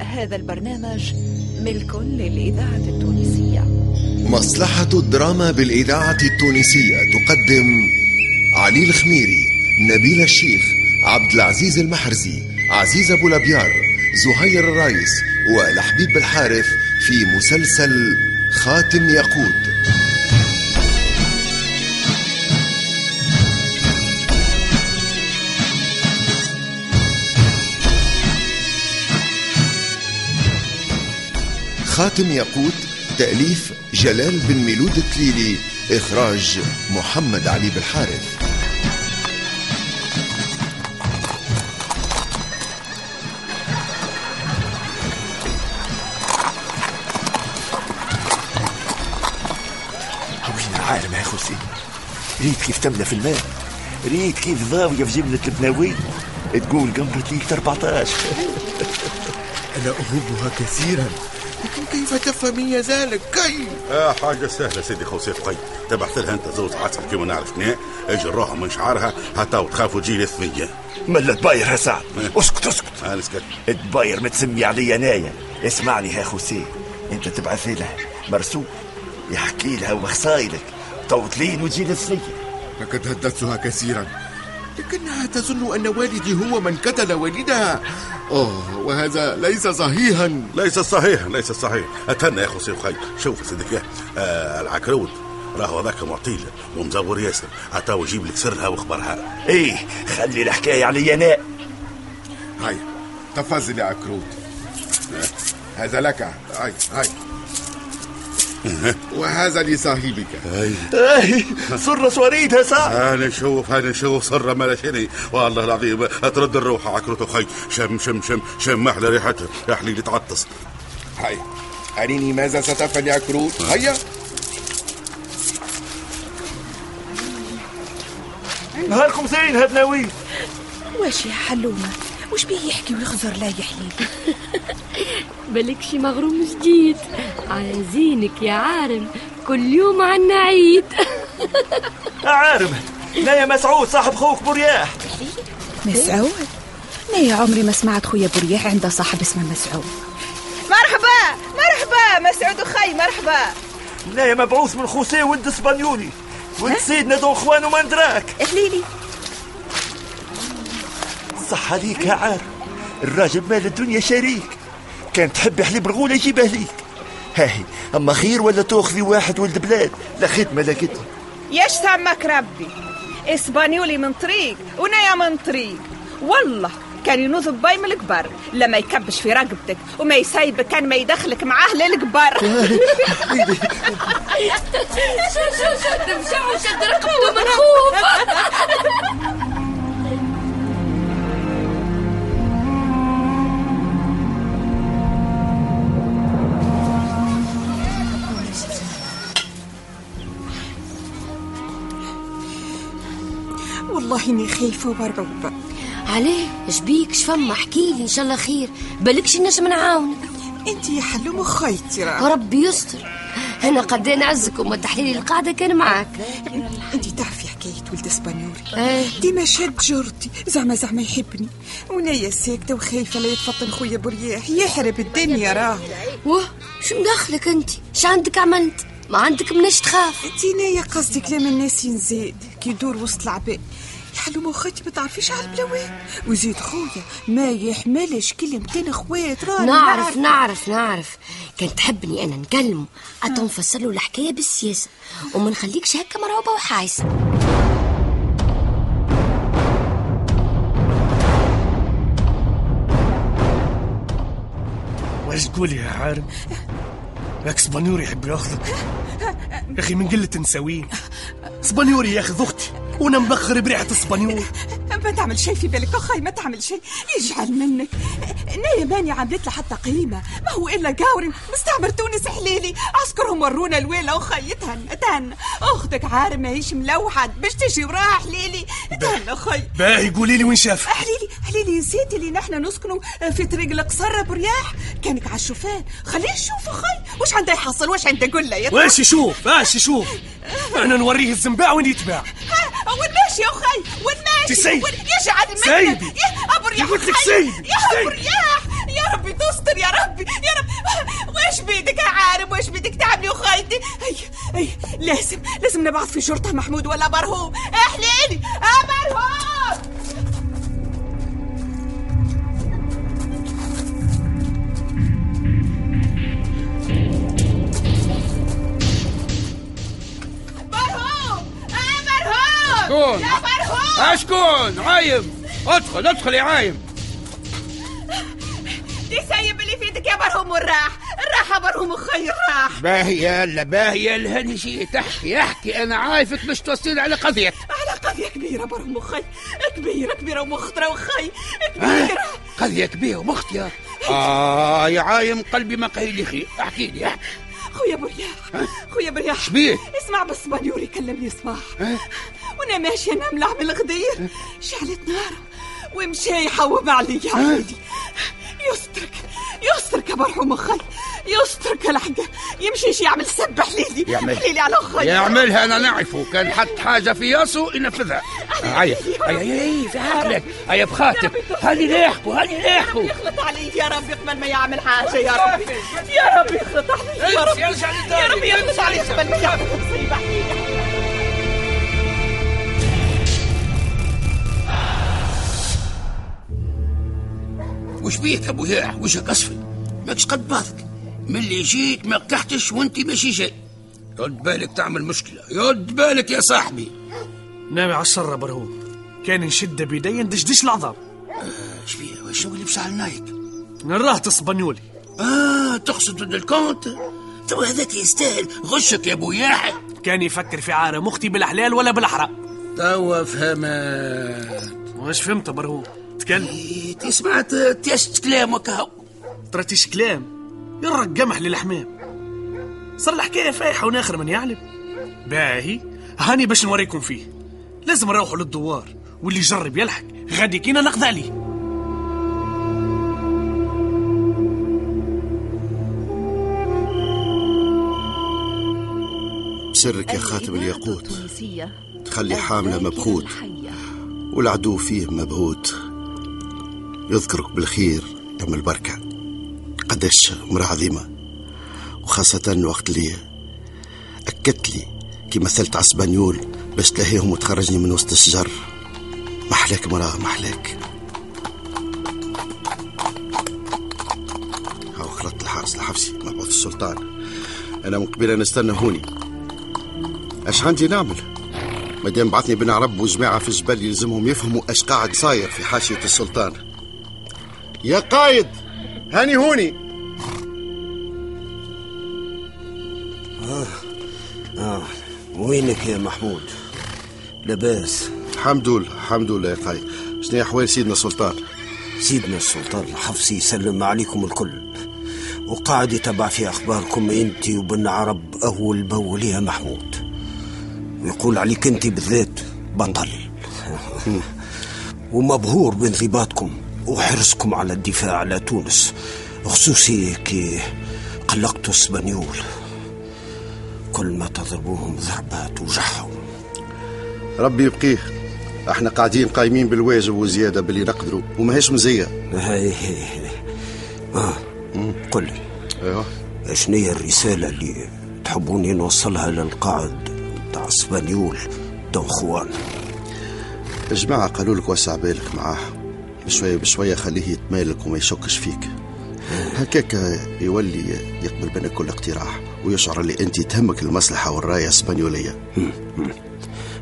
هذا البرنامج ملك للإذاعة التونسية. مصلحة الدراما بالإذاعة التونسية تقدم علي الخميري نبيل الشيخ عبد العزيز المحرزي عزيز أبو لبيار زهير الرايس ولحبيب الحارث في مسلسل خاتم ياقوت. خاتم ياقوت تأليف جلال بن ميلود التليلي إخراج محمد علي بالحارث. وين عالم يا خوسي. ريت كيف تملى في الماء ريت كيف ضاوية في جبلة البناوي. تقول قمرة ليك 14 أنا أحبها كثيرا. لكن كيف تفهمين ذلك؟ كيف؟ آه حاجة سهلة سيدي خوسيف. قي تبعث لها أنت زوج عسل كيما نعرف. نيه أجي نروحوا من شعرها حتى وتخافوا تجي لي ثنية ملا تباير يا سعد. اسكت اسكت. أنا سكت تباير متسمي علي انايا اسمعني يا خوسي أنت تبعث لها مرسول يحكي لها وخصايلك توطلين وتجي للثنية لقد هددتها كثيرا. لكنها تظن أن والدي هو من قتل والدها. أوه وهذا ليس صحيحا. ليس صحيح ليس صحيح. اتهنى يا خوسيف خي شوف سيدك آه العكرود. راهو هذاك معطيل ومزور ياسر. حتى ويجيب لك سرها واخبارها إيه خلي الحكاية علي أنا هاي تفضل يا عكروت هذا لك. هاي هاي. وهذا لصاحبك. إيه سر يا سعد أنا نشوف أنا نشوف سر ما لا شيء والله العظيم ترد الروح عكرته خي شم شم شم شم أحلى ريحتها يا حليلي تعطس. هاي أريني ماذا ستفعل يا عكروت هيا. نهاركم زين هاد ناوي واش يا حلومة؟ وش بيه يحكي ويخزر لا يا حليل بالك شي مغروم جديد. على زينك يا عارم كل يوم عنا عيد عارم لا يا مسعود صاحب خوك برياح. مسعود؟ لا يا عمري ما سمعت خويا برياح عنده صاحب اسمه مسعود. مرحبا مرحبا مسعود أخي مرحبا. لا يا مبعوث من خوسيه ولد إسبانيولي. ولد سيدنا دون خوان وما ندراك اهليلي صح عليك يا عارم الراجل مال الدنيا شريك. كان تحب حليب الغولة يجيبه ليك هاهي اما خير ولا تاخذي واحد ولد بلاد لا خدمه لا كده ياش سمك ربي اسبانيولي من طريق ونايا من طريق والله كان ينوض باي من الكبر لما يكبش في رقبتك وما يسايبك كان ما يدخلك معاه للكبر شو شو شد مشع وشد رقبته من خوف والله إني خايفة ومرعوبه عليه اش بيك؟ شفما احكي لي إن شاء الله خير. بالكش نجم نعاونك أنت يا حلومه خيتي راه ربي يستر. أنا قد نعزكم وتحليل القاعدة كان معاك. أنت تعرفي حكاية ولد اسبانيولي إيه. ديما شاد جرتي زعما زعما يحبني. ونايا ساكتة وخايفة لا يتفطن خويا برياح. يحرب الدنيا راه. واه شو مدخلك أنت؟ اش عندك عملت؟ ما عندك مناش تخاف. انت نايا قصدي كلام الناس ينزاد. كي يدور وسط العباد يا حلومه خيتي ما تعرفيش على البلاوات وزيد خويا ما يحملش كلمتين اخوات راني نعرف نعرف نعرف. كان تحبني أنا نكلمه. حتى نفسر له الحكاية بالسياسة. وما نخليكش هكا مرعوبة وحايسه واش تقولي يا عارم راك سبانيوري يحب ياخذك. يا أخي من قلة نساوين سبانيوري ياخذ أختي. وأنا مبخر بريحة السبانيور ما تعمل شيء في بالك أخي ما تعمل شيء. يجعل منك. نايا ماني عملت له حتى قيمة. ما هو إلا قاوري مستعمر تونس حليلي. عسكرهم ورونا الويلة. أخي تهنى تهنى أختك عارم ماهيش ملوحد باش تجي وراها حليلي. تهنى أخي. باهي قولي لي وين شاف. حليلي حليلي نسيتي اللي نحن نسكنوا في طريق القصر برياح. كانك على الشوفان. خليه يشوف أخي. واش عنده يحصل؟ واش عنده قول له يا واش يشوف؟ واش يشوف؟ أنا نوريه الزنباع وين يتباع. والماشي يا خي والماشي سيدي يا جعل سيبي يا ابو رياح قلت لك يا ابو رياح يا ربي تستر يا ربي يا رب. واش بيدك يا عارم واش بيدك تعملي وخايتي أي أي لازم لازم نبعث في شرطة محمود ولا مرهوم احليلي مرهوم برهوم شكون؟ يا برهوم أشكون؟ عايم! أدخل أدخل يا عايم! دي سايب اللي في يدك يا برهوم والراح! الراح يا برهوم وخي الراح! باهية لا باهية الهني جيت احكي احكي! أنا عارفك مش توصيني على قضية على قضية كبيرة برهوم وخي! كبيرة كبيرة ومخطرة وخي! آه، كبيرة! قضية كبيرة ومختية آه يا عايم قلبي ما قايل لي خير احكي لي احكي! خويا برياح خويا برياح شبيه؟ اسمع بالصبانيور يكلمني صباح وأنا ماشية نملع بالغدير شعلت نار ومشى يحوم علي يا عيدي يسترك يسترك يا مرحوم أخي يسترك الحق يمشيش يعمل سب حليلي يعمل. حليلي على أخي يعملها أنا نعرفه. كان حط حاجة في ياسو ينفذها. أي أي في عقلك أي بخاطر هاني لاحقوا هاني لاحقوا يخلط علي يا رب قبل ما يعمل حاجة يا ربي. يا رب يخلط علي يا رب يرجع للدار. يا رب يخلط علي قبل ما يعمل مصيبة. حليلي وش بيك أبو ياح وشك اصفي ماكش قد بعضك من اللي جيت ما قحتش وانت ماشي جاي. يد بالك تعمل مشكلة. يد بالك يا صاحبي. نامي على الشر برهوم كان نشد بيدي ندشدش العظام إيش بيه وش هو اللي بسال نايك؟ نراه تصبنيولي آه تقصد ضد الكونت؟ تو هذاك يستاهل. غشك يا أبو ياحي كان يفكر في عالم أختي بالحلال ولا بالحرام. توا فهمت. واش فهمت برهوم تكلم إيه، سمعت تيست كلامك هاو ترتيش كلام يرق قمح للحمام. صار الحكاية فايحة وناخر من يعلم. باهي. هاني باش نوريكم فيه. لازم نروحوا للدوار. واللي يجرب يلحق غادي كينا نقضي عليه. بسرك يا خاتم الياقوت. تخلي حاملة مبخوت. والعدو فيه مبهوت. يذكرك بالخير يوم البركة. قداش مرة عظيمة. وخاصة وقت اللي أكدت لي كي مثلت عسبانيول باش تلاهيهم وتخرجني من وسط الشجر. محلاك مراه محلاك هاو خلطت الحارس الحفسي مبعوث السلطان. أنا من قبيلة نستنى هوني. أش عندي نعمل؟ مادام بعثني بن عرب وجماعة في الجبل يلزمهم يفهموا أش قاعد صاير في حاشية السلطان. يا قايد هاني هوني. آه وينك يا محمود؟ لاباس. الحمد لله الحمد لله يا قايد. شنو أحوال سيدنا السلطان؟ سيدنا السلطان الحفصي يسلم عليكم الكل. وقاعد يتبع في أخباركم أنت وبن عرب أول بأول يا محمود. ويقول عليك أنت بالذات بطل. ومبهور بانضباطكم. وحرصكم على الدفاع على تونس خصوصي كي قلقتوا أسبانيول. كل ما تضربوهم ضربة توجعهم. ربي يبقيه. إحنا قاعدين قايمين بالواجب وزيادة باللي نقدروا وماهيش مزية. هاي هاي آه. قل لي. أيوه. شنو هي الرسالة اللي تحبوني نوصلها للقائد تاع أسبانيول دون خوان؟ الجماعة قالوا لك وسع بالك معاه بشوية بشوية خليه يتمالك وما يشكش فيك. هكاك يولي يقبل منك كل اقتراح ويشعر اللي أنت تهمك المصلحة والراية الاسبانيولية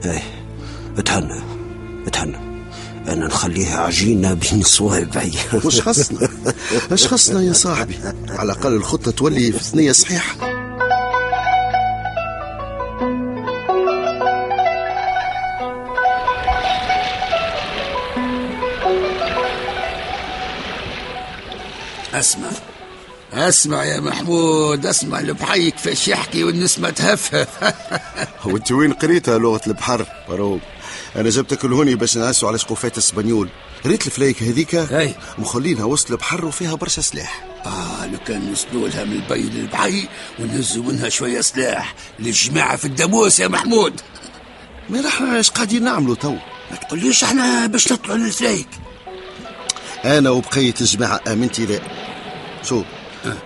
إيه اتهنى اتهنى. أنا نخليها عجينة بين صوابعي. وش خصنا؟ اش خصنا يا صاحبي؟ على الأقل الخطة تولي في ثنية صحيحة. أسمع. أسمع يا محمود أسمع البحي كيفاش يحكي والنسمة تهفهف وانت وين قريتها لغة البحر؟ بروب. أنا جبتك لهوني باش نعسوا على سقوفات اسبانيول قريت الفلايك هذيك أي. مخلينها وسط البحر وفيها برشا سلاح. آه لو كان نسلوا لها من البي للبحي ونهزوا منها شوية سلاح. للجماعة في الداموس يا محمود. ما نحن إيش قاعدين نعملوا تو؟ ما تقوليش إحنا باش نطلعوا للفلايك. أنا وبقية الجماعة آمنتي لا. شوف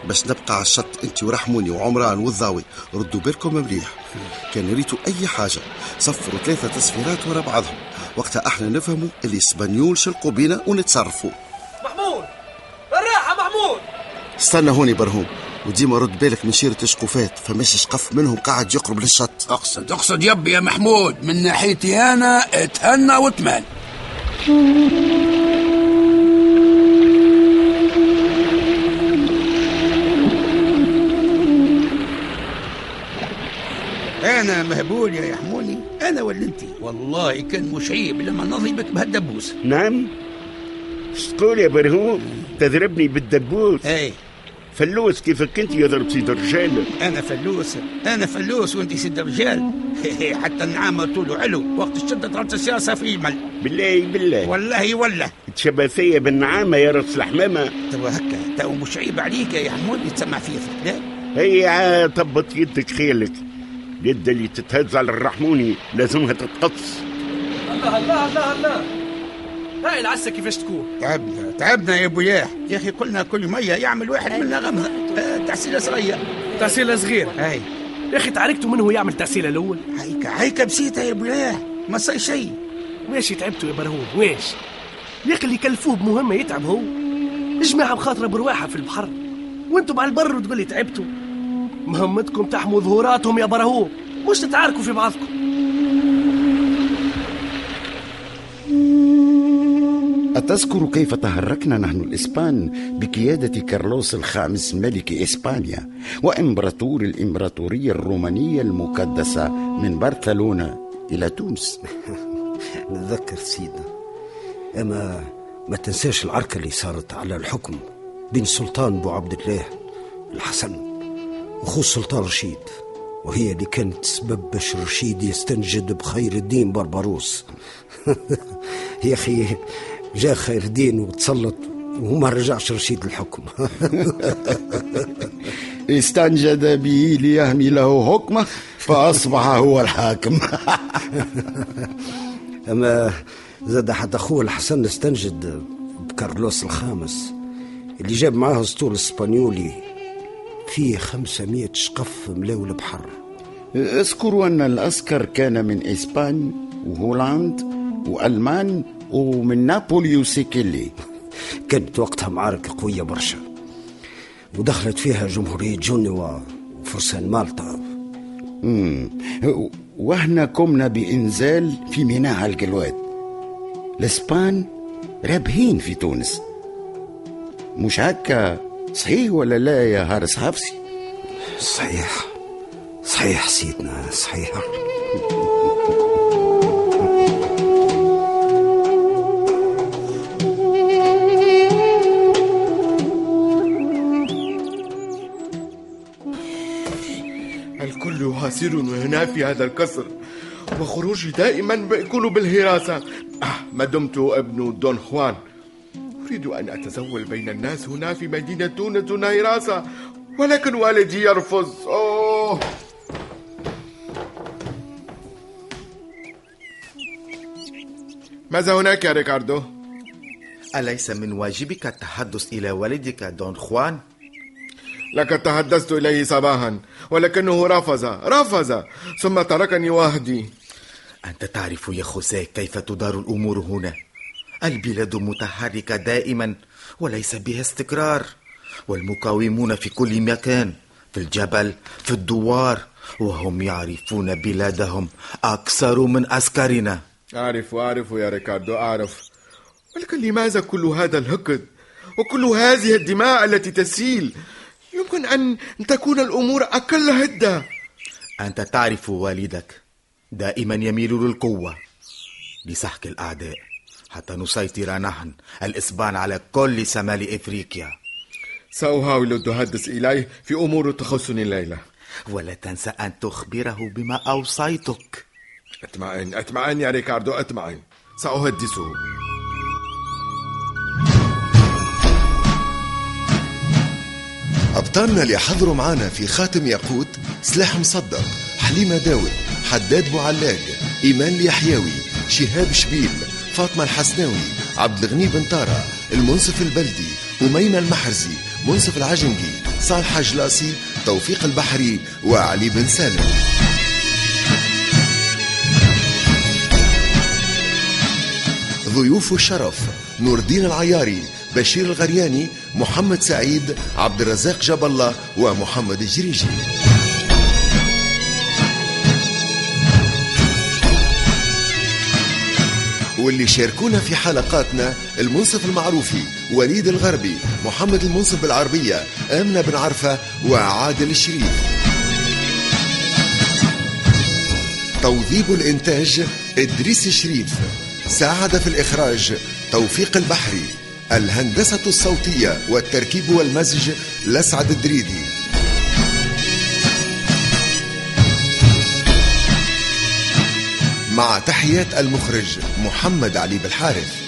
باش نبقى على الشط انت ورحموني وعمران والضاوي. ردوا بالكم مليح. كان ريتوا أي حاجة. صفروا ثلاثة تصفيرات ورا بعضهم. وقتها إحنا نفهموا اللي اسبانيول شلقوا بينا ونتصرفوا. محمود! الراحه محمود! استنى هوني برهوم. وديما رد بالك من شيرة الشقوفات فماش شقف منهم قاعد يقرب للشط. اقصد اقصد يبي يا محمود من ناحيتي أنا أتهنى واتمان أنا مهبول يا يحموني. أنا ولا انت والله كان مش عيب لما نضربك بهالدبوس. نعم. تقول يا برهوم تضربني بالدبوس. إيه. فلوس كيفك أنت يضرب سيد الرجال أنا فلوس. أنا فلوس وأنت سيد رجال حتى النعامة طوله علو وقت الشدة طلعت السياسة في يمل بالله بالله. والله ولا تشبه فيا بالنعامة يا رأس الحمامه تو هكا. تو مش عيب عليك يا حمود تسمع فيا في الكلام. هي طبط يدك خيلك. اليد اللي تتهز على الرحموني لازمها تتقص. الله الله الله الله. هاي العسة كيفاش تكون؟ تعبنا تعبنا يا بوياح يا أخي قلنا كل ميه يعمل واحد منا غمزه آه، تحسيله صغير تحسيله صغير هاي. يا أخي تعرفتوا من هو يعمل تحسيله الأول؟ هيك هيك بسيطة يا بوياح ما صار شيء. واش تعبتوا يا برهوم واش يا أخي اللي كلفوه بمهمة يتعب هو. جماعة مخاطره برواحه في البحر. وأنتم على البر وتقول لي تعبتوا. مهمتكم تحموا ظهوراتهم يا برهوم مش تتعاركوا في بعضكم. أتذكر كيف تحركنا نحن الإسبان بقيادة كارلوس الخامس ملك إسبانيا وإمبراطور الإمبراطورية الرومانية المقدسة من برشلونة إلى تونس. نتذكر سيدنا أما ما تنساش العركة اللي صارت على الحكم بين سلطان بو عبد الله الحسن. وخو السلطان رشيد وهي اللي كانت سبب باش رشيد يستنجد بخير الدين بربروس يا أخي جاء خير الدين وتسلط وما رجعش رشيد الحكم استنجد به ليحمله حكمه فأصبح هو الحاكم. أما زاد حتى أخوه الحسن استنجد بكارلوس الخامس اللي جاب معاه أسطول إسبانيولي. فيه 500 شقف ملاو البحر. اذكروا أن العسكر كان من إسبان وهولند وألمان ومن نابولي وسيكيلي. كانت وقتها معارك قوية برشا. ودخلت فيها جمهورية جنوة وفرسان مالطا. وإحنا قمنا بإنزال في ميناء الجلوات الإسبان رابحين في تونس. مش هكا؟ صحيح ولا لا يا هارس حفصي؟ صحيح. صحيح سيدنا صحيح. الكل هاسر هنا في هذا القصر وخروجي دائما بيكون بالهراسة. آه ما دمت ابن دون خوان. أريد أن أتزول بين الناس هنا في مدينة تونس دون هراسة ولكن والدي يرفض أوه ماذا هناك يا ريكاردو؟ أليس من واجبك التحدث إلى والدك دون خوان؟ لقد تحدثت إليه صباحا ولكنه رفض رفض ثم تركني وحدي أنت تعرف يا خوسيه كيف تدار الأمور هنا البلاد متحركة دائما وليس بها استقرار والمقاومون في كل مكان في الجبل في الدوار وهم يعرفون بلادهم أكثر من عسكرنا أعرف أعرف يا ريكاردو أعرف. ولكن لماذا كل هذا الهقد؟ وكل هذه الدماء التي تسيل؟ يمكن أن تكون الأمور أقل هدة. أنت تعرف والدك دائما يميل للقوة لسحق الأعداء. حتى نسيطر نحن الإسبان على كل شمال إفريقيا. سأحاول التحدث إليه في أمور تخصني الليلة. ولا تنسى أن تخبره بما أوصيتك. اطمئن اطمئن يا ريكاردو اطمئن سأحدثه أبطالنا اللي حضروا معانا في خاتم ياقوت سلاح مصدق حليمة داود حداد بوعلاق إيمان اليحيوي شهاب شبيل فاطمة الحسناوي عبد الغني بن طارة المنصف البلدي أميمة المحرزي منصف العجنقي صالح جلاسي توفيق البحري وعلي بن سالم. ضيوف الشرف نور الدين العياري بشير الغرياني محمد سعيد عبد الرزاق الله ومحمد الجريجي. واللي شاركونا في حلقاتنا المنصف المعروفي وليد الغربي محمد المنصف بالعربية آمنة بن عرفة وعادل الشريف. توظيب الإنتاج إدريس الشريف. ساعد في الإخراج توفيق البحري. الهندسة الصوتية والتركيب والمزج لسعد الدريدي. مع تحيات المخرج محمد علي بالحارث.